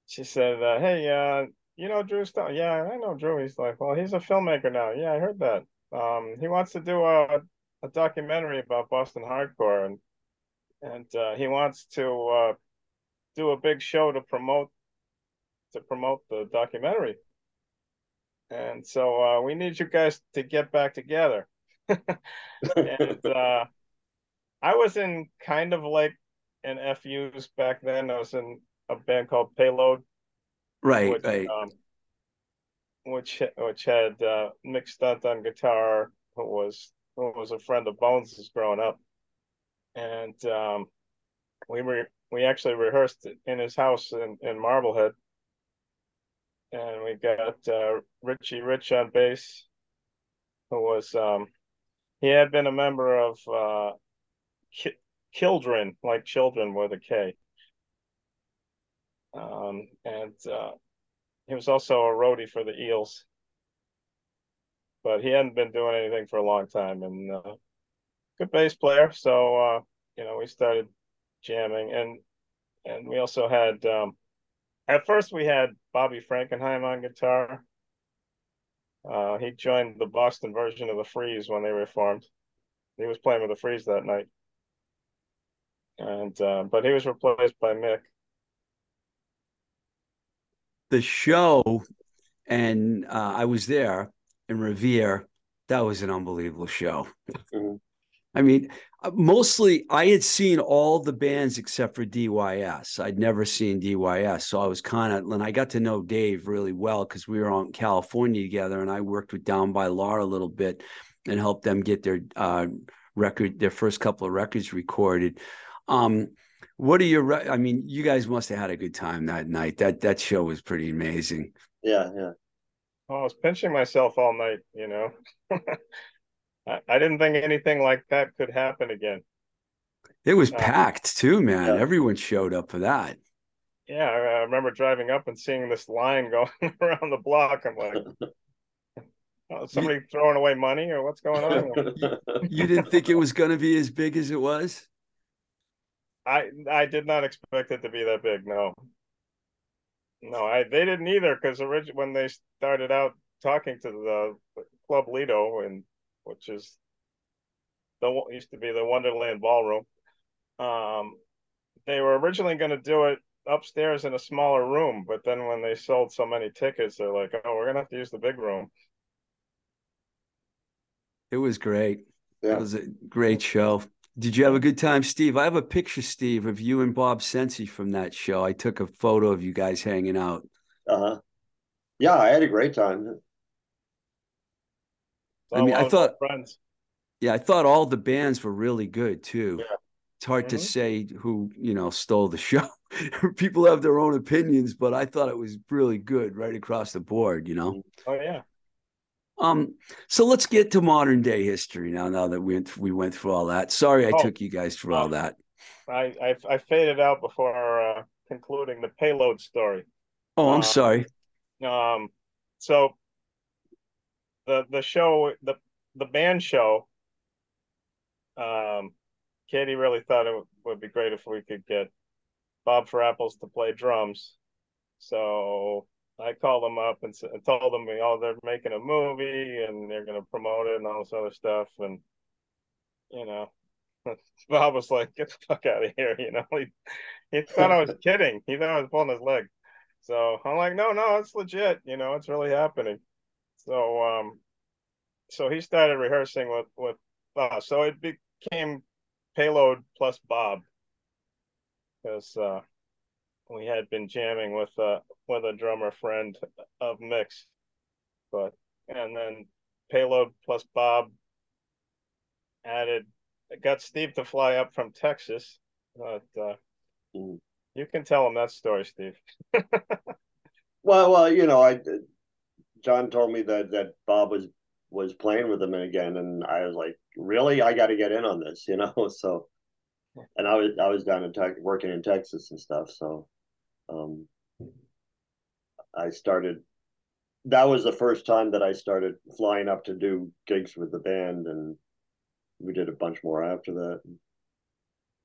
she said, uh, "Hey, uh, you know Drew Stone? Yeah, I know Drew." He's like, "Well, he's a filmmaker now. Yeah, I heard that. Um, he wants to do a a documentary about Boston hardcore, and and uh, he wants to uh, do a big show to promote." to promote the documentary. And so uh, we need you guys to get back together. and uh, I was in kind of like an FUs back then. I was in a band called Payload, right which, right. um, which which had uh, Mick Stunt on guitar, who was who was a friend of Bones's growing up, and um, we were we actually rehearsed in his house in, in Marblehead. And we got uh, Richie Rich on bass, who was um, he had been a member of uh, Ki- Children, like children with a K, um, and uh, he was also a roadie for the Eels, but he hadn't been doing anything for a long time, and uh, good bass player. So uh, you know, we started jamming, and and we also had. Um, at first, we had Bobby Frankenheim on guitar. Uh, he joined the Boston version of the Freeze when they reformed. He was playing with the Freeze that night, and uh, but he was replaced by Mick. The show and uh, I was there in Revere That was an unbelievable show. Mhm. I mean, uh, mostly I had seen all the bands except for DYS. I'd never seen DYS. So I was kind of, and I got to know Dave really well because we were in California together and I worked with Down by Law a little bit and helped them get their uh, record, their first couple of records recorded. Um, what are your, I mean, you guys must have had a good time that night. That, that show was pretty amazing. Yeah, yeah. I was pinching myself all night, you know. I, I didn't think anything like that could happen again. It was Uh, packed too, man. yeah. Everyone showed up for that. Yeah, I, I remember driving up and seeing this line going around the block. I'm like, oh, is somebody throwing away money or what's going on? You didn't think it was going to be as big as it was? I I did not expect it to be that big. No, no, I they didn't either because originally when they started out talking to the Club Lido and which is the used to be the Wonderland Ballroom, um, they were originally going to do it upstairs in a smaller room, but then when they sold so many tickets, they're like, oh, we're gonna have to use the big room. It was great. Yeah. It was a great show. Did you have a good time, Steve? I have a picture, Steve, of you and Bob Sensi from that show. I took a photo of you guys hanging out. uh-huh. Yeah, I had a great time. I mean, I thought- friends. Yeah, I thought all the bands were really good too. Yeah. It's hard to Mhm. say who, you know, stole the show. People have their own opinions, but I thought it was really good right across the board, you know. Oh yeah. Um, so let's get to modern day history now. Now that we went, we went through all that. Sorry, I Oh, took you guys through all um, that. I, I I faded out before uh, concluding the payload story. Oh, I'm uh, sorry. Um, so the the show the the band show. Um, Katie really thought it would be great if we could get Bob Furapples to play drums. So I called them up and, and told them, oh, they're making a movie and they're going to promote it and all this other stuff. And you know, Bob was like, "Get the fuck out of here!" You know, he he thought I was kidding. He thought I was pulling his leg. So I'm like, "No, no, it's legit. You know, it's really happening." So um, so he started rehearsing with with us. So it became Payload plus Bob because uh, we had been jamming with uh with a drummer friend of Mick's, but and then Payload plus Bob added got Steve to fly up from Texas. But uh, Mm. you can tell him that story, Steve. Well, well, you know, I John told me that that Bob was was playing with him again, and I was like, really, I got to get in on this, you know. So, and I was I was down in working in Texas and stuff, so um, I started. That was the first time that I started flying up to do gigs with the band, and we did a bunch more after that.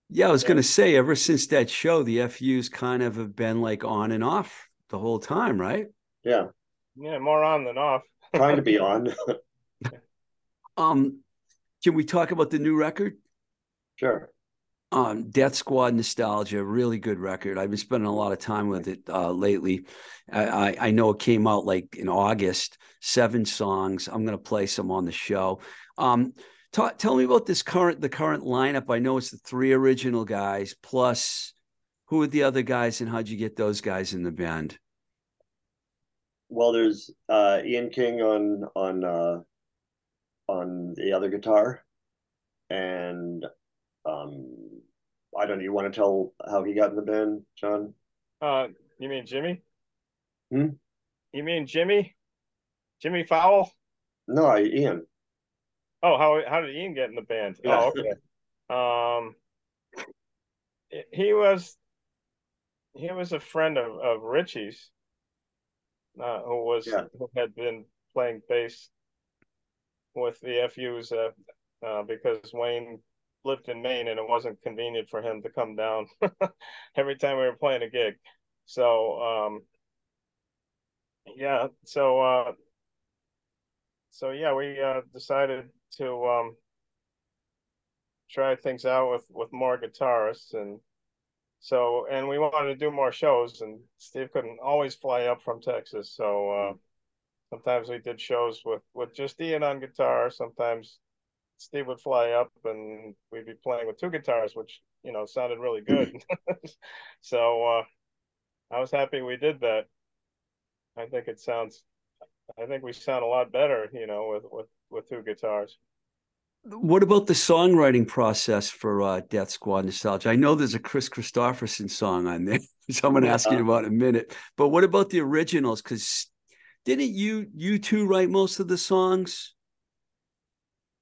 Yeah, I was going to say, ever since that show, the FUs kind of have been like on and off the whole time, right? Yeah, Yeah, more on than off. trying to be on. Um, can we talk about the new record? sure. Um, Death Squad Nostalgia, really good record. I've been spending a lot of time with it uh, lately. I, I, know it came out like in August, seven songs. I'm going to play some on the show. Um, tell me about this current the current lineup. I know it's the three original guys plus who are the other guys and how'd you get those guys in the band? Well, there's uh, Ian King on on uh, on the other guitar, and um, I don't know. You want to tell how he got in the band, John? Uh, you mean Jimmy? Hmm? You mean Jimmy? Jimmy Fowle? No, Ian. Oh, how how did Ian get in the band? Yeah. Oh, okay. Um, he was he was a friend of of Richie's, uh, who was Yeah. who had been playing bass with the FUs uh, uh, because Wayne lived in Maine and it wasn't convenient for him to come down every time we were playing a gig. So um, yeah, so uh, so yeah, we uh, decided to um, try things out with with more guitarists and so and we wanted to do more shows and Steve couldn't always fly up from Texas so uh sometimes we did shows with with just Ian on guitar. Sometimes Steve would fly up and we'd be playing with two guitars, which you know sounded really good. so uh, I was happy we did that. I think it sounds. I think we sound a lot better, you know, with with with two guitars. What about the songwriting process for uh, Death Squad Nostalgia? I know there's a Kris Kristofferson song on there, so I'm going to ask you about in a minute. But what about the originals? Because didn't you you two write most of the songs?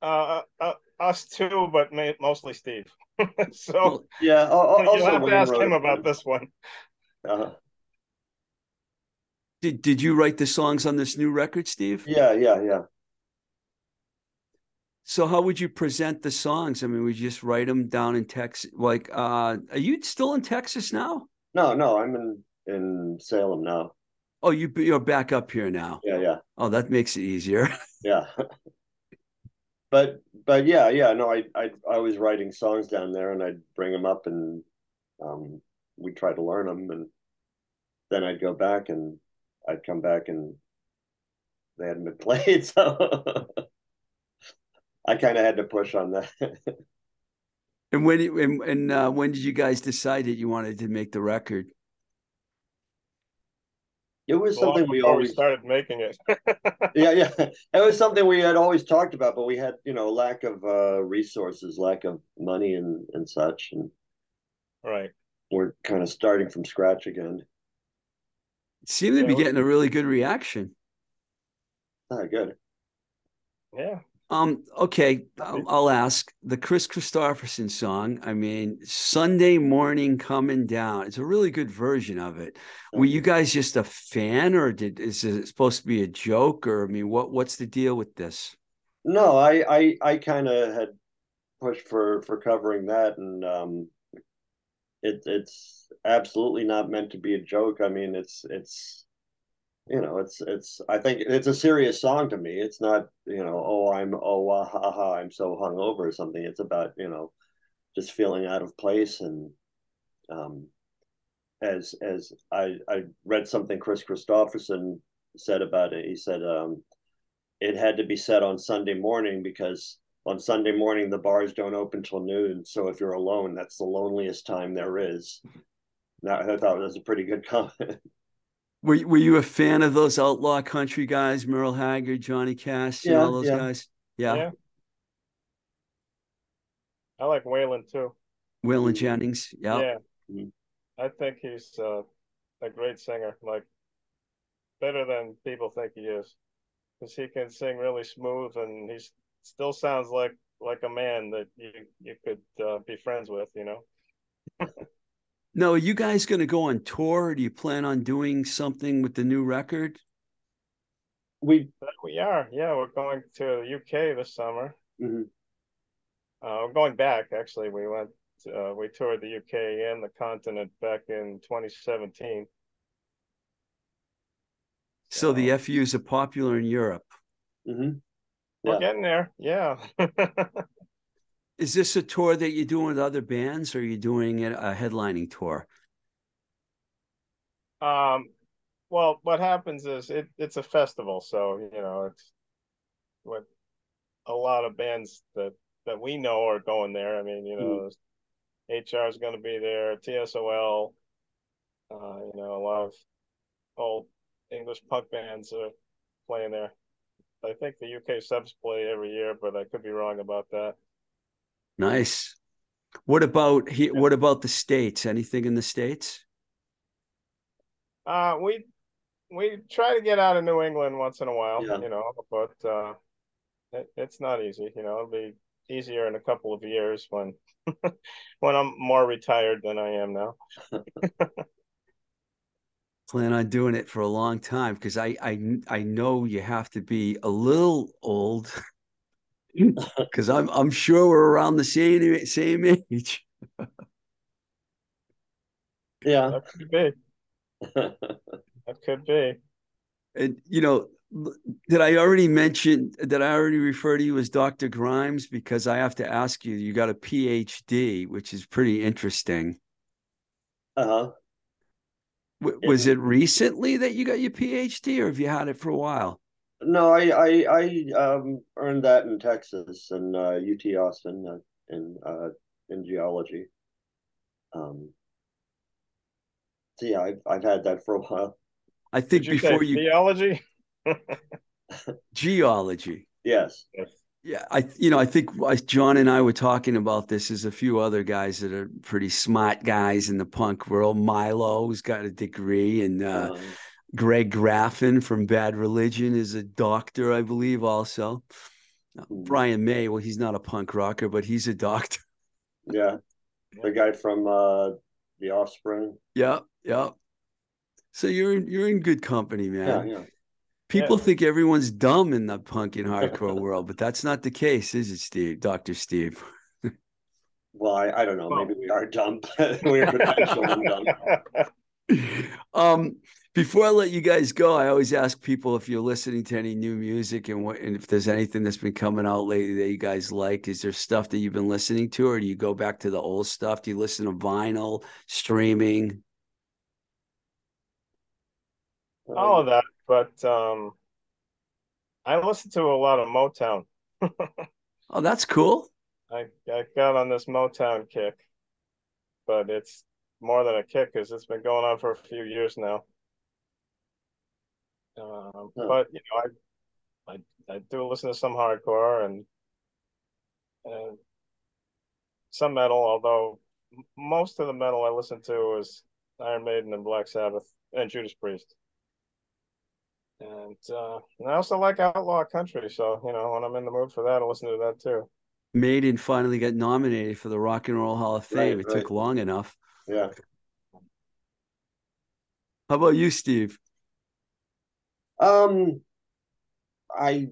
Uh, uh, us too, but ma- mostly Steve. so Well, yeah, al- al- you'll have to ask him about this one. Uh-huh. Did did you write the songs on this new record, Steve? Yeah, yeah, yeah. So how would you present the songs? I mean, would you just write them down in Texas? Like, uh, are you still in Texas now? No, no, I'm in in Salem now. Oh, you you're back up here now. Yeah, yeah, Oh, that makes it easier. yeah. But but yeah, yeah. No, I I I was writing songs down there, and I'd bring them up, and um, we'd try to learn them, and then I'd go back, and I'd come back, and they hadn't been played, so I kind of had to push on that. And when and, and uh, when did you guys decide that you wanted to make the record? It was Long something we always started making it. yeah, yeah. It was something we had always talked about, but we had, you know, lack of uh, resources, lack of money and and such, and right. we're kind of starting from scratch again. It seemed to Yeah, be we- getting a really good reaction. Ah, good. Yeah. Um, okay, I'll, I'll ask the Kris Kristofferson song. I mean, Sunday morning coming down. It's a really good version of it. Were you guys just a fan, or did is it supposed to be a joke, or I mean, what what's the deal with this? No, I I I kind of had pushed for for covering that, and um, it it's absolutely not meant to be a joke. I mean, it's it's you know, it's it's I think it's a serious song to me. It's not you know, oh I'm oh ah, ha ha I'm so hungover or something. It's about you know, just feeling out of place and um, as as I I read something Kris Kristofferson said about it. He said um, it had to be said on Sunday morning because on Sunday morning the bars don't open till noon. So if you're alone, that's the loneliest time there is. Now I thought that was a pretty good comment. Were you- were you a fan of those outlaw country guys, Merle Haggard, Johnny Cash, and Yeah, all those yeah. guys? Yeah, Yeah. I like Waylon too. Waylon. Jennings. Yeah. Yeah. I think he's uh, a great singer, like better than people think he is. Because he can sing really smooth and he still sounds like like a man that you you could uh, be friends with, you know. No, are you guys going to go on tour? Or do you plan on doing something with the new record? We we are, yeah, we're going to the UK this summer. mhm. Uh, we're going back actually. We went uh, we toured the UK and the continent back in 2017. So the So- FUs are popular in Europe. Mhm. We're Yeah. getting there, yeah. Is this a tour that you're doing with other bands, or are you doing a headlining tour? Um, well, what happens is it it's a festival, so you know it's what a lot of bands that that we know are going there. I mean, you know, HR is going to be there, TSOL, uh, you know, a lot of old English punk bands are playing there. I think the UK subs play every year, but I could be wrong about that. Nice. What about he, What about the states? Anything in the states? Uh, we we try to get out of New England once in a while, Yeah. you know, but uh, it, it's not easy. You know, it'll be easier in a couple of years when when I'm more retired than I am now. Plan on doing it for a long time because I I I know you have to be a little old because I'm I'm sure we're around the same same age. Yeah. That could be. That could be. And you know, did I already mention did I already refer to you as Dr. Grimes? Because I have to ask you, you got a PhD, which is pretty interesting. uh-huh. W- was it recently that you got your PhD, or have you had it for a while? No, I I, I um, earned that in Texas and uh, UT Austin uh, in uh, in geology. Um, so yeah, I've I've had that for a while. I think Did you before say you theology? geology. Yes. Yeah, I you know I think John and I were talking about this. There's a few other guys that are pretty smart guys in the punk world. Milo's got a degree, and uh, Um, Greg Graffin from Bad Religion is a doctor, I believe, also. Uh, Hmm. Brian May, well, he's not a punk rocker, but he's a doctor. yeah, the guy from uh, the Offspring. Yeah, yeah. So you're in, you're in good company, man. Yeah, yeah. People Yeah. think everyone's dumb in the punk and hardcore world, but that's not the case, is it, Steve? Doctor Steve. Well, I, I don't know. Maybe we are dumb, but we're potential dumb. um, before I let you guys go, I always ask people if you're listening to any new music and what, and if there's anything that's been coming out lately that you guys like. Is there stuff that you've been listening to, or do you go back to the old stuff? Do you listen to vinyl, streaming? All of that, but um, I listen to a lot of Motown. Oh, that's cool. I I got on this Motown kick, but it's more than a kick because it's been going on for a few years now. Um, Huh. But you know, I, I I do listen to some hardcore and and some metal. Although most of the metal I listen to is Iron Maiden and Black Sabbath and Judas Priest. And uh, and I also like outlaw country, so you know when I'm in the mood for that, I listen to that too. Maiden finally got nominated for the Rock and Roll Hall of Fame. Right, it took long enough. Yeah. How about you, Steve? Um, I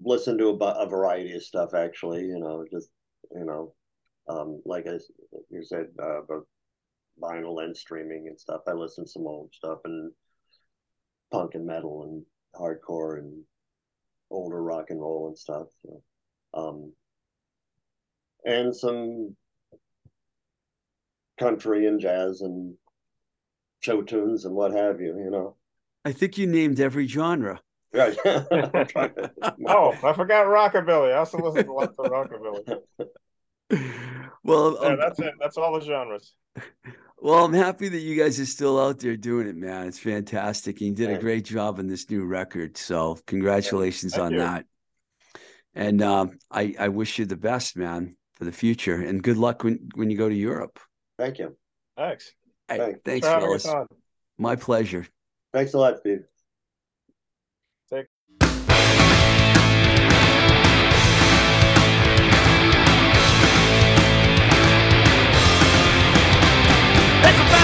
listen to a, a variety of stuff actually. You know, just you know, um, like I you said uh, vinyl and streaming and stuff. I listen to some old stuff and punk and metal and hardcore and older rock and roll and stuff. So, um, and some country and jazz and show tunes and what have you. You know. I think you named every genre. Right. Oh, I forgot rockabilly. I also listen to lots of rockabilly. well, Yeah, um, that's it. That's all the genres. well, I'm happy that you guys are still out there doing it, man. It's fantastic. You did a great job on this new record. So congratulations thank on you. that. And um, I, I wish you the best, man, for the future. And good luck when, when you go to Europe. Thank you. Thanks. Hey, Thanks. thanks, for having us fellas. My pleasure. Thanks a lot, Steve. It's a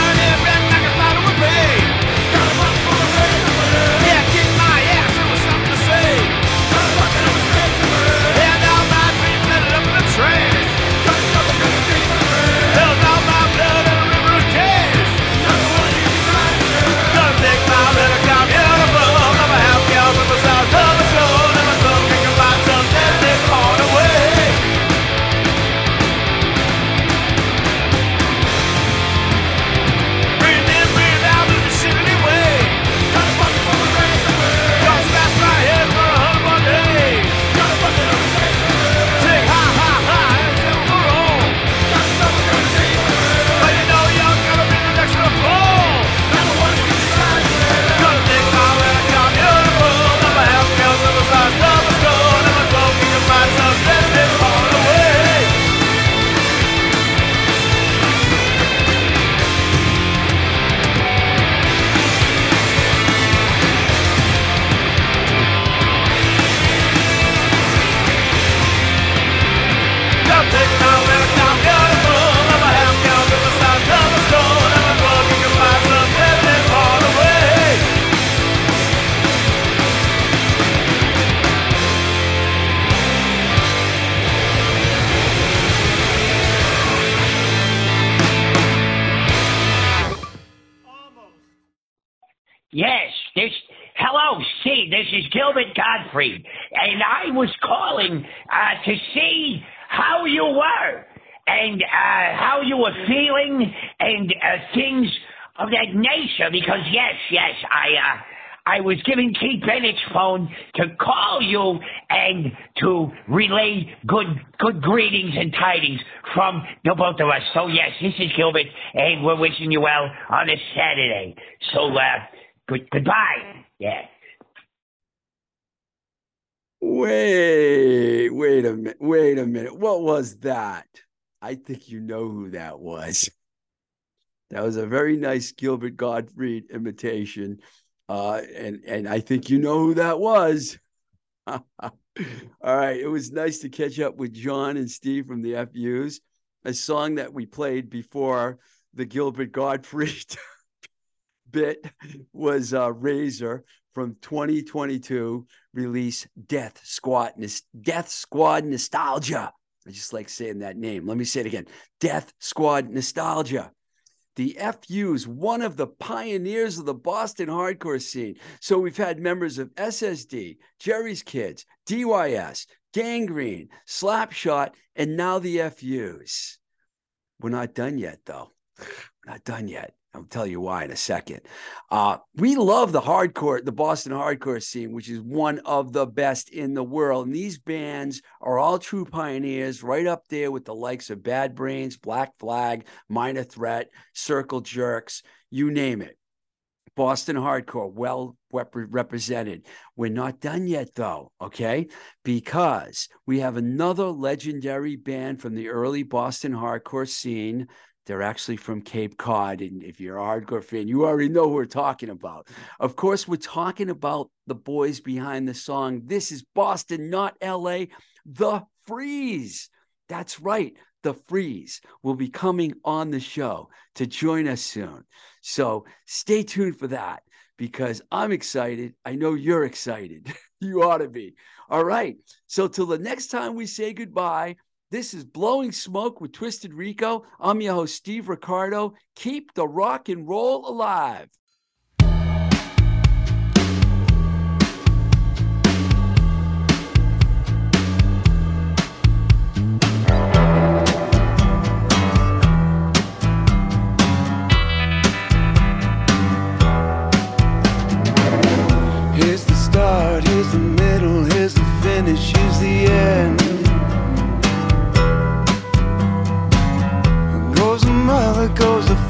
was giving Keith Bennett's phone to call you and to relay good good greetings and tidings from the both of us. So yes, this is Gilbert, and we're wishing you well on a Saturday. So uh, good goodbye. Yeah. Wait, wait a minute. Wait a minute. What was that? I think you know who that was. That was a very nice Gilbert Gottfried imitation. Uh, and and I think you know who that was. All right, it was nice to catch up with John and Steve from the FUs. A song that we played before the Gilbert Gottfried bit was uh, Razor from 2022 release Death Squad Death Squad Nostalgia. I just like saying that name. Let me say it again. Death Squad Nostalgia. The FU's one of the pioneers of the Boston hardcore scene. So we've had members of SSD, Jerry's Kids, DYS, Gang Green, Slapshot, and now the FUs. We're not done yet, though. We're not done yet. I'll tell you why in a second. Uh, we love the hardcore, the Boston hardcore scene, which is one of the best in the world. And these bands are all true pioneers, right up there with the likes of Bad Brains, Black Flag, Minor Threat, Circle Jerks, you name it. Boston hardcore, well rep- represented. We're not done yet, though, okay? Because we have another legendary band from the early Boston hardcore scene they're actually from Cape Cod. And if you're a hardcore fan, you already know who we're talking about. Of course, we're talking about the boys behind the song. This is Boston, not LA. The Freeze. That's right. The Freeze will be coming on the show to join us soon. So stay tuned for that because I'm excited. I know you're excited. you ought to be. All right. So, till the next time we say goodbye, this is Blowing Smoke with Twisted Rico. I'm your host, Steve Ricardo. Keep the rock and roll alive.